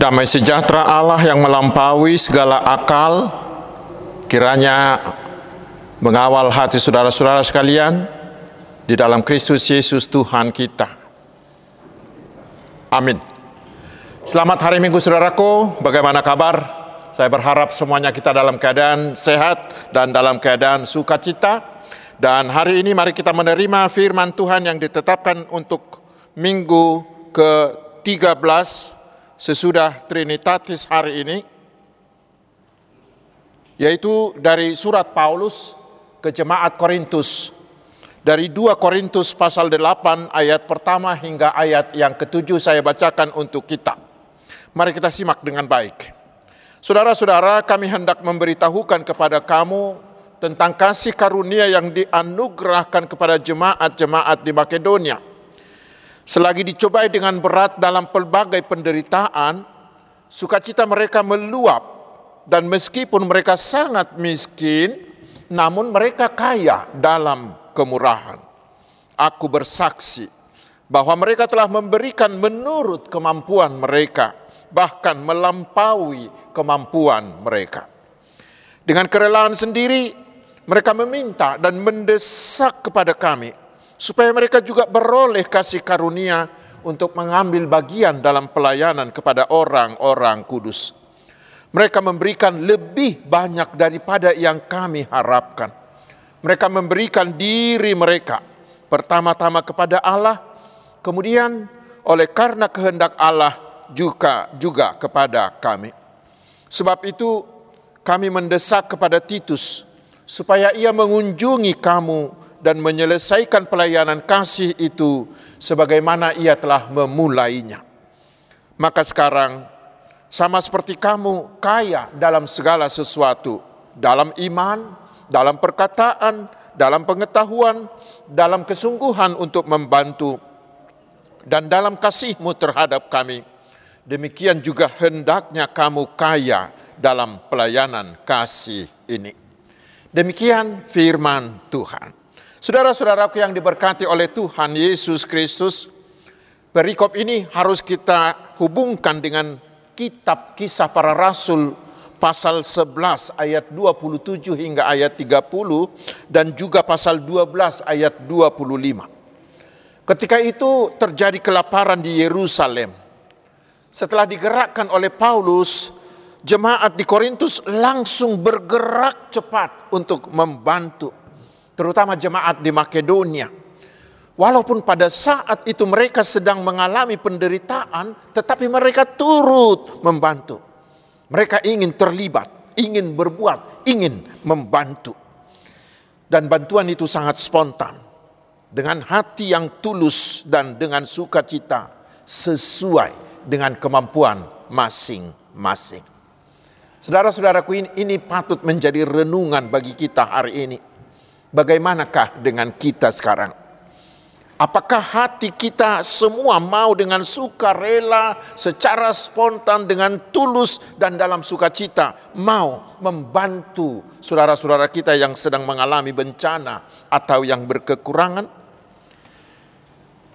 Damai sejahtera Allah yang melampaui segala akal, kiranya mengawal hati saudara-saudara sekalian di dalam Kristus Yesus Tuhan kita. Amin. Selamat hari Minggu saudaraku, bagaimana kabar? Saya berharap semuanya kita dalam keadaan sehat dan dalam keadaan sukacita. Dan hari ini mari kita menerima firman Tuhan yang ditetapkan untuk minggu ke-13 sesudah Trinitatis hari ini. Yaitu dari surat Paulus ke jemaat Korintus. Dari 2 Korintus pasal 8 ayat pertama hingga ayat yang ketujuh saya bacakan untuk kita. Mari kita simak dengan baik. Saudara-saudara, kami hendak memberitahukan kepada kamu tentang kasih karunia yang dianugerahkan kepada jemaat-jemaat di Makedonia. Selagi dicobai dengan berat dalam pelbagai penderitaan, sukacita mereka meluap dan meskipun mereka sangat miskin, namun mereka kaya dalam kemurahan. Aku bersaksi bahwa mereka telah memberikan menurut kemampuan mereka, bahkan melampaui kemampuan mereka. Dengan kerelaan sendiri, mereka meminta dan mendesak kepada kami supaya mereka juga beroleh kasih karunia untuk mengambil bagian dalam pelayanan kepada orang-orang kudus. Mereka memberikan lebih banyak daripada yang kami harapkan. Mereka memberikan diri mereka pertama-tama kepada Allah, kemudian oleh karena kehendak Allah juga juga kepada kami. Sebab itu kami mendesak kepada Titus supaya ia mengunjungi kamu dan menyelesaikan pelayanan kasih itu sebagaimana ia telah memulainya. Maka sekarang sama seperti kamu kaya dalam segala sesuatu, dalam iman, dalam perkataan, dalam pengetahuan, dalam kesungguhan untuk membantu, dan dalam kasihmu terhadap kami. Demikian juga hendaknya kamu kaya dalam pelayanan kasih ini. Demikian firman Tuhan. Saudara-saudaraku yang diberkati oleh Tuhan Yesus Kristus, perikop ini harus kita hubungkan dengan kitab kisah para rasul pasal 11 ayat 27 hingga ayat 30 dan juga pasal 12 ayat 25. Ketika itu terjadi kelaparan di Yerusalem. Setelah digerakkan oleh Paulus, jemaat di Korintus langsung bergerak cepat untuk membantu, terutama jemaat di Makedonia. Walaupun pada saat itu mereka sedang mengalami penderitaan, tetapi mereka turut membantu. Mereka ingin terlibat, ingin berbuat, ingin membantu. Dan bantuan itu sangat spontan. Dengan hati yang tulus dan dengan sukacita sesuai dengan kemampuan masing-masing. Saudara-saudaraku ini, ini patut menjadi renungan bagi kita hari ini. Bagaimanakah dengan kita sekarang? Apakah hati kita semua mau dengan sukarela, secara spontan, dengan tulus dan dalam sukacita mau membantu saudara-saudara kita yang sedang mengalami bencana atau yang berkekurangan?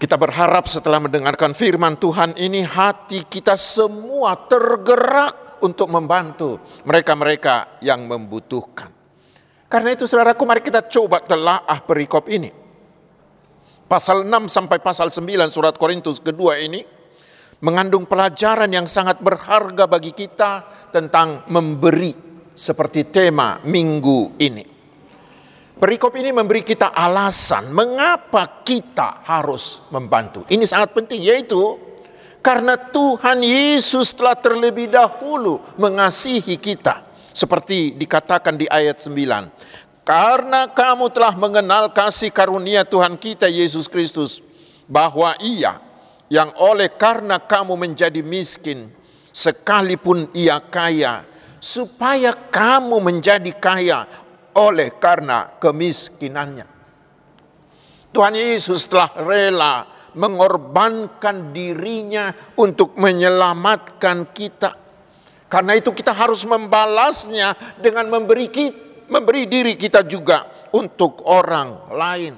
Kita berharap setelah mendengarkan firman Tuhan ini hati kita semua tergerak untuk membantu mereka-mereka yang membutuhkan. Karena itu saudaraku mari kita coba telaah perikop ini. Pasal 6 sampai pasal 9 surat Korintus kedua ini mengandung pelajaran yang sangat berharga bagi kita tentang memberi seperti tema minggu ini. Perikop ini memberi kita alasan mengapa kita harus membantu. Ini sangat penting yaitu karena Tuhan Yesus telah terlebih dahulu mengasihi kita. Seperti dikatakan di ayat 9. Karena kamu telah mengenal kasih karunia Tuhan kita Yesus Kristus. Bahwa ia yang oleh karena kamu menjadi miskin. Sekalipun ia kaya. Supaya kamu menjadi kaya oleh karena kemiskinannya. Tuhan Yesus telah rela mengorbankan dirinya untuk menyelamatkan kita. Karena itu kita harus membalasnya dengan memberi kita, memberi diri kita juga untuk orang lain.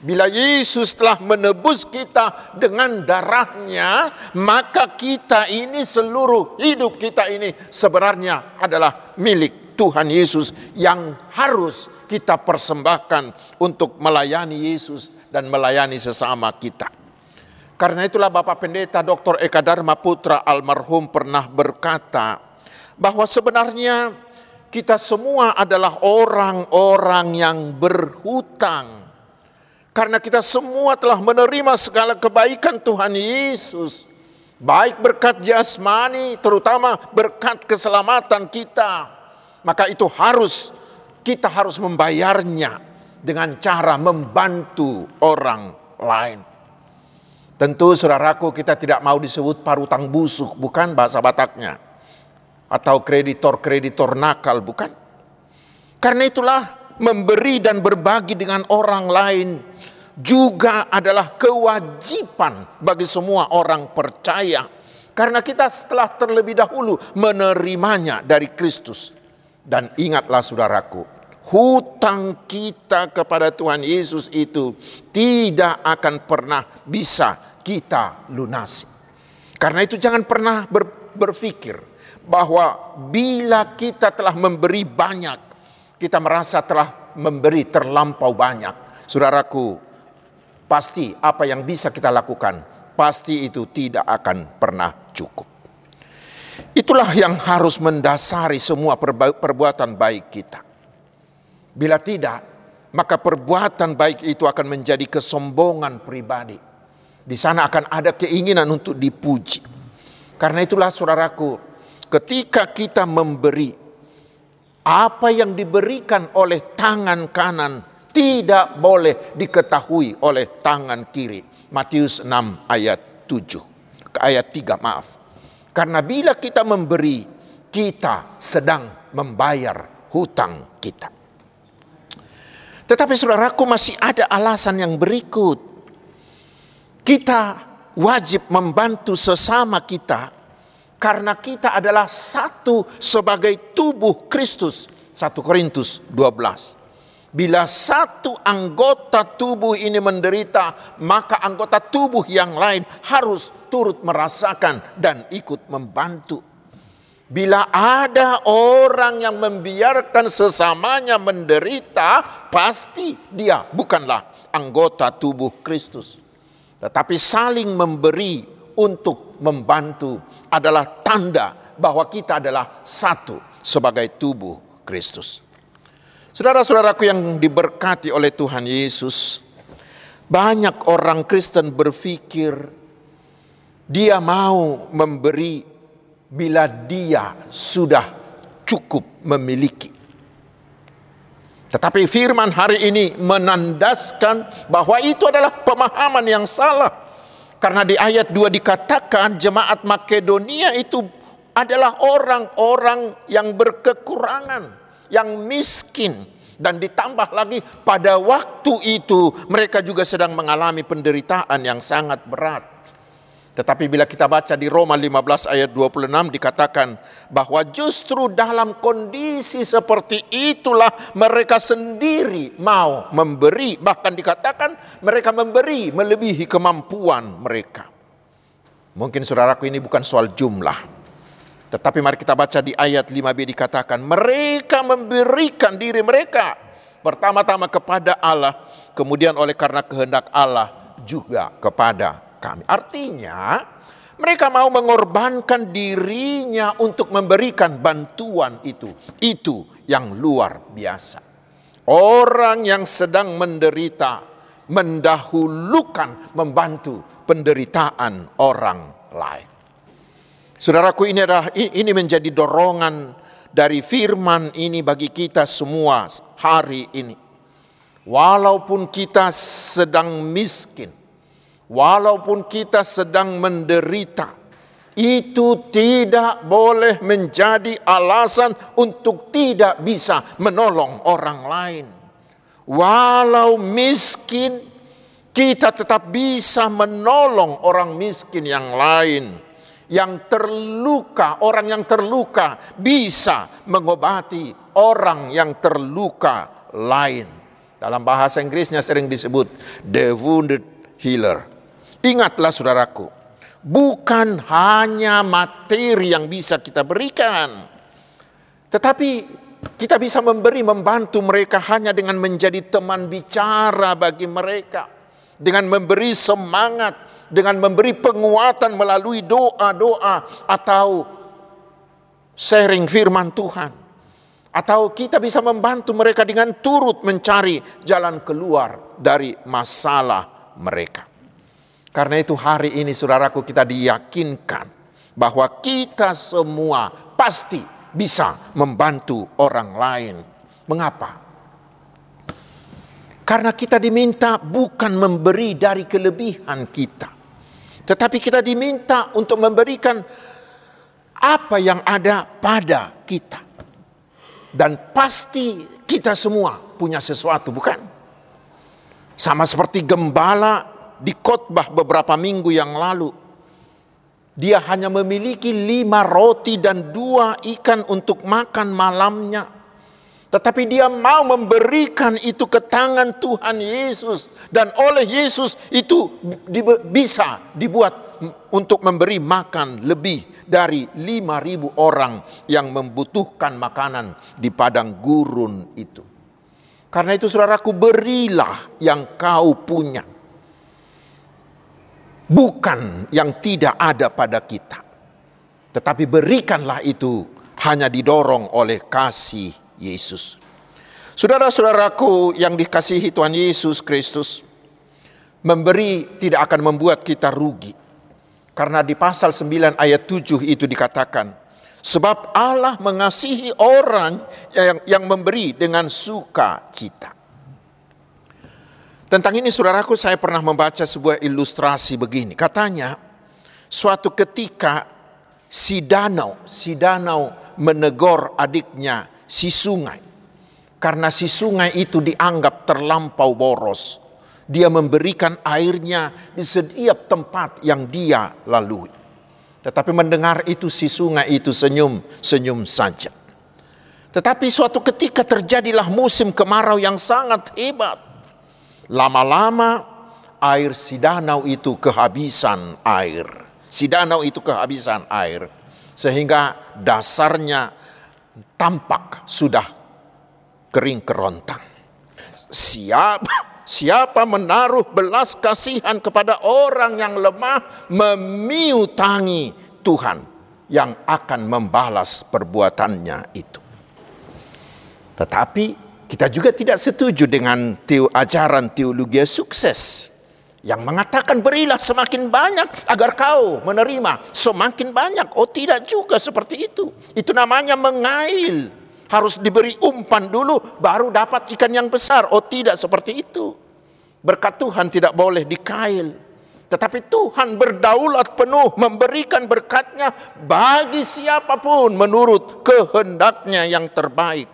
Bila Yesus telah menebus kita dengan darahnya, maka kita ini seluruh hidup kita ini sebenarnya adalah milik Tuhan Yesus yang harus kita persembahkan untuk melayani Yesus dan melayani sesama kita. Karena itulah Bapak Pendeta Dr. Eka Dharma Putra almarhum pernah berkata bahwa sebenarnya kita semua adalah orang-orang yang berhutang karena kita semua telah menerima segala kebaikan Tuhan Yesus. Baik berkat jasmani, terutama berkat keselamatan kita. Maka itu harus, kita harus membayarnya dengan cara membantu orang lain. Tentu saudaraku kita tidak mau disebut parutang busuk, bukan bahasa Bataknya. Atau kreditor-kreditor nakal, bukan. Karena itulah memberi dan berbagi dengan orang lain juga adalah kewajiban bagi semua orang percaya. Karena kita setelah terlebih dahulu menerimanya dari Kristus. Dan ingatlah saudaraku, hutang kita kepada Tuhan Yesus itu tidak akan pernah bisa kita lunasi. Karena itu jangan pernah ber, berpikir bahwa bila kita telah memberi banyak, kita merasa telah memberi terlampau banyak. Saudaraku, pasti apa yang bisa kita lakukan, pasti itu tidak akan pernah cukup. Itulah yang harus mendasari semua perbuatan baik kita. Bila tidak, maka perbuatan baik itu akan menjadi kesombongan pribadi. Di sana akan ada keinginan untuk dipuji. Karena itulah saudaraku, ketika kita memberi, apa yang diberikan oleh tangan kanan tidak boleh diketahui oleh tangan kiri. Matius 6 ayat 7. Ayat 3 maaf. Karena bila kita memberi, kita sedang membayar hutang kita. Tetapi saudaraku masih ada alasan yang berikut. Kita wajib membantu sesama kita karena kita adalah satu sebagai tubuh Kristus. 1 Korintus 12. Bila satu anggota tubuh ini menderita, maka anggota tubuh yang lain harus turut merasakan dan ikut membantu. Bila ada orang yang membiarkan sesamanya menderita, pasti dia bukanlah anggota tubuh Kristus. Tetapi saling memberi untuk membantu adalah tanda bahwa kita adalah satu sebagai tubuh Kristus. Saudara-saudaraku yang diberkati oleh Tuhan Yesus, banyak orang Kristen berpikir dia mau memberi bila dia sudah cukup memiliki. Tetapi firman hari ini menandaskan bahwa itu adalah pemahaman yang salah. Karena di ayat 2 dikatakan jemaat Makedonia itu adalah orang-orang yang berkekurangan, yang miskin. Dan ditambah lagi pada waktu itu mereka juga sedang mengalami penderitaan yang sangat berat. Tetapi bila kita baca di Roma 15 ayat 26 dikatakan bahwa justru dalam kondisi seperti itulah mereka sendiri mau memberi. Bahkan dikatakan mereka memberi melebihi kemampuan mereka. Mungkin saudaraku ini bukan soal jumlah. Tetapi mari kita baca di ayat 5b dikatakan mereka memberikan diri mereka. Pertama-tama kepada Allah, kemudian oleh karena kehendak Allah juga kepada kami. Artinya, mereka mau mengorbankan dirinya untuk memberikan bantuan itu. Itu yang luar biasa. Orang yang sedang menderita mendahulukan membantu penderitaan orang lain. Saudaraku ini adalah ini menjadi dorongan dari firman ini bagi kita semua hari ini. Walaupun kita sedang miskin, walaupun kita sedang menderita, itu tidak boleh menjadi alasan untuk tidak bisa menolong orang lain. Walau miskin, kita tetap bisa menolong orang miskin yang lain. Yang terluka, orang yang terluka bisa mengobati orang yang terluka lain. Dalam bahasa Inggrisnya sering disebut the wounded healer. Ingatlah saudaraku, bukan hanya materi yang bisa kita berikan, tetapi kita bisa memberi, membantu mereka hanya dengan menjadi teman bicara bagi mereka, dengan memberi semangat, dengan memberi penguatan melalui doa-doa atau sharing firman Tuhan. Atau kita bisa membantu mereka dengan turut mencari jalan keluar dari masalah mereka. Karena itu hari ini saudaraku kita diyakinkan bahwa kita semua pasti bisa membantu orang lain. Mengapa? Karena kita diminta bukan memberi dari kelebihan kita. Tetapi kita diminta untuk memberikan apa yang ada pada kita. Dan pasti kita semua punya sesuatu, bukan? Sama seperti gembala di khotbah beberapa minggu yang lalu. Dia hanya memiliki lima roti dan dua ikan untuk makan malamnya. Tetapi dia mau memberikan itu ke tangan Tuhan Yesus. Dan oleh Yesus itu bisa dibuat untuk memberi makan lebih dari lima ribu orang yang membutuhkan makanan di padang gurun itu. Karena itu saudaraku berilah yang kau punya. Bukan yang tidak ada pada kita. Tetapi berikanlah itu hanya didorong oleh kasih Yesus. Saudara-saudaraku yang dikasihi Tuhan Yesus Kristus, memberi tidak akan membuat kita rugi. Karena di pasal 9 ayat 7 itu dikatakan, sebab Allah mengasihi orang yang, yang memberi dengan sukacita. Tentang ini saudaraku saya pernah membaca sebuah ilustrasi begini. Katanya suatu ketika si danau, si danau menegur adiknya si sungai. Karena si sungai itu dianggap terlampau boros. Dia memberikan airnya di setiap tempat yang dia lalui. Tetapi mendengar itu si sungai itu senyum-senyum saja. Tetapi suatu ketika terjadilah musim kemarau yang sangat hebat. Lama-lama air si danau itu kehabisan air. Si danau itu kehabisan air. Sehingga dasarnya tampak sudah kering kerontang. Siapa siapa menaruh belas kasihan kepada orang yang lemah memiutangi Tuhan yang akan membalas perbuatannya itu. Tetapi kita juga tidak setuju dengan teo, ajaran teologi sukses yang mengatakan berilah semakin banyak agar kau menerima semakin banyak. Oh tidak juga seperti itu. Itu namanya mengail. Harus diberi umpan dulu baru dapat ikan yang besar. Oh tidak seperti itu. Berkat Tuhan tidak boleh dikail. Tetapi Tuhan berdaulat penuh memberikan berkatnya bagi siapa pun menurut kehendaknya yang terbaik.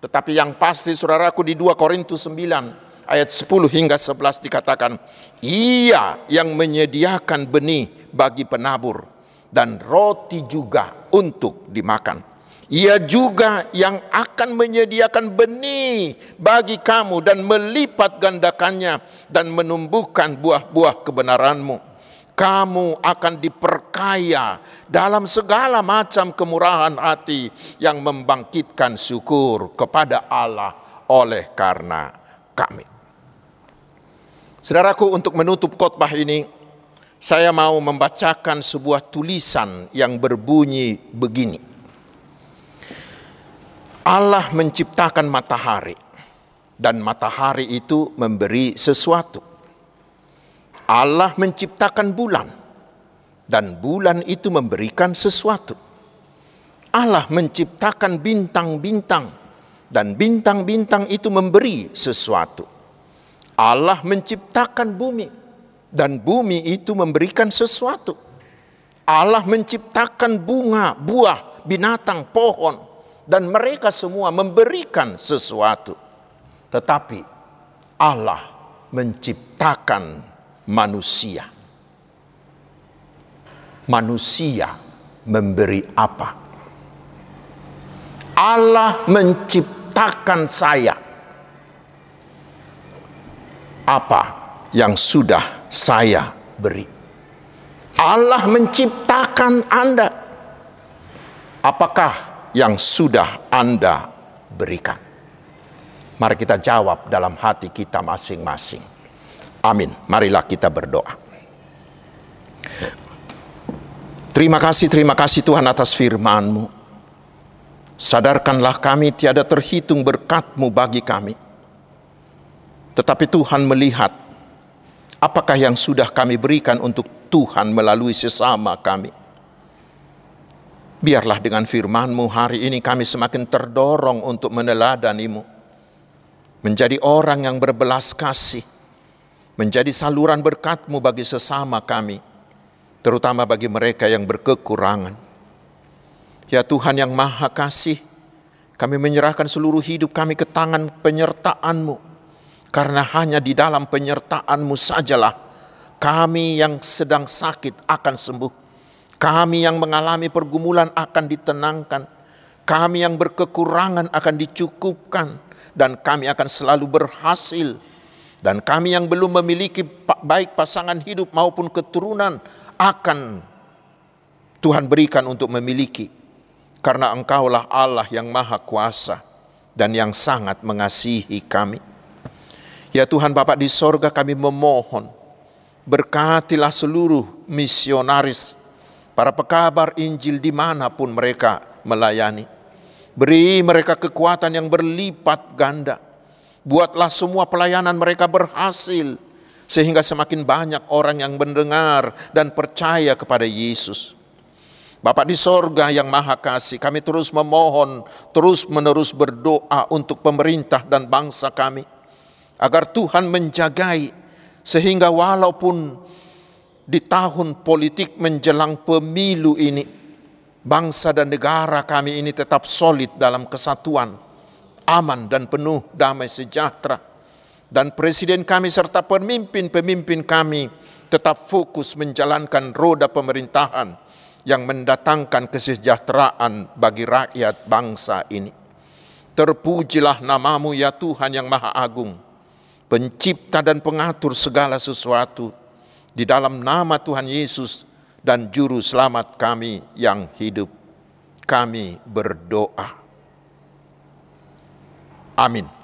Tetapi yang pasti saudaraku di 2 Korintus 9 ayat 10 hingga 11 dikatakan, Ia yang menyediakan benih bagi penabur dan roti juga untuk dimakan. Ia juga yang akan menyediakan benih bagi kamu dan melipat gandakannya dan menumbuhkan buah-buah kebenaranmu. Kamu akan diperkaya dalam segala macam kemurahan hati yang membangkitkan syukur kepada Allah oleh karena kami. Saudaraku, untuk menutup khotbah ini, saya mau membacakan sebuah tulisan yang berbunyi begini. Allah menciptakan matahari, dan matahari itu memberi sesuatu. Allah menciptakan bulan, dan bulan itu memberikan sesuatu. Allah menciptakan bintang-bintang, dan bintang-bintang itu memberi sesuatu. Allah menciptakan bumi dan bumi itu memberikan sesuatu. Allah menciptakan bunga, buah, binatang, pohon dan mereka semua memberikan sesuatu. Tetapi Allah menciptakan manusia. Manusia memberi apa? Allah menciptakan saya apa yang sudah saya beri. Allah menciptakan Anda. Apakah yang sudah Anda berikan? Mari kita jawab dalam hati kita masing-masing. Amin. Marilah kita berdoa. Terima kasih, terima kasih Tuhan atas firman-Mu. Sadarkanlah kami tiada terhitung berkat-Mu bagi kami. Tetapi Tuhan melihat apakah yang sudah kami berikan untuk Tuhan melalui sesama kami. Biarlah dengan firman-Mu hari ini kami semakin terdorong untuk meneladani-Mu. Menjadi orang yang berbelas kasih. Menjadi saluran berkat-Mu bagi sesama kami. Terutama bagi mereka yang berkekurangan. Ya Tuhan yang Maha Kasih, kami menyerahkan seluruh hidup kami ke tangan penyertaan-Mu. Karena hanya di dalam penyertaan-Mu sajalah kami yang sedang sakit akan sembuh. Kami yang mengalami pergumulan akan ditenangkan. Kami yang berkekurangan akan dicukupkan. Dan kami akan selalu berhasil. Dan kami yang belum memiliki baik pasangan hidup maupun keturunan akan Tuhan berikan untuk memiliki karena engkaulah Allah yang maha kuasa dan yang sangat mengasihi kami. Ya Tuhan Bapak di sorga kami memohon, berkatilah seluruh misionaris, para pekabar Injil di mana pun mereka melayani. Beri mereka kekuatan yang berlipat ganda. Buatlah semua pelayanan mereka berhasil, sehingga semakin banyak orang yang mendengar dan percaya kepada Yesus. Bapak di sorga yang maha kasih, kami terus memohon, terus menerus berdoa untuk pemerintah dan bangsa kami. Agar Tuhan menjagai, sehingga walaupun di tahun politik menjelang pemilu ini, bangsa dan negara kami ini tetap solid dalam kesatuan, aman dan penuh damai sejahtera. Dan presiden kami serta pemimpin-pemimpin kami tetap fokus menjalankan roda pemerintahan, yang mendatangkan kesejahteraan bagi rakyat bangsa ini. Terpujilah namamu ya Tuhan yang Maha Agung, pencipta dan pengatur segala sesuatu, di dalam nama Tuhan Yesus dan Juru Selamat kami yang hidup. Kami berdoa. Amin.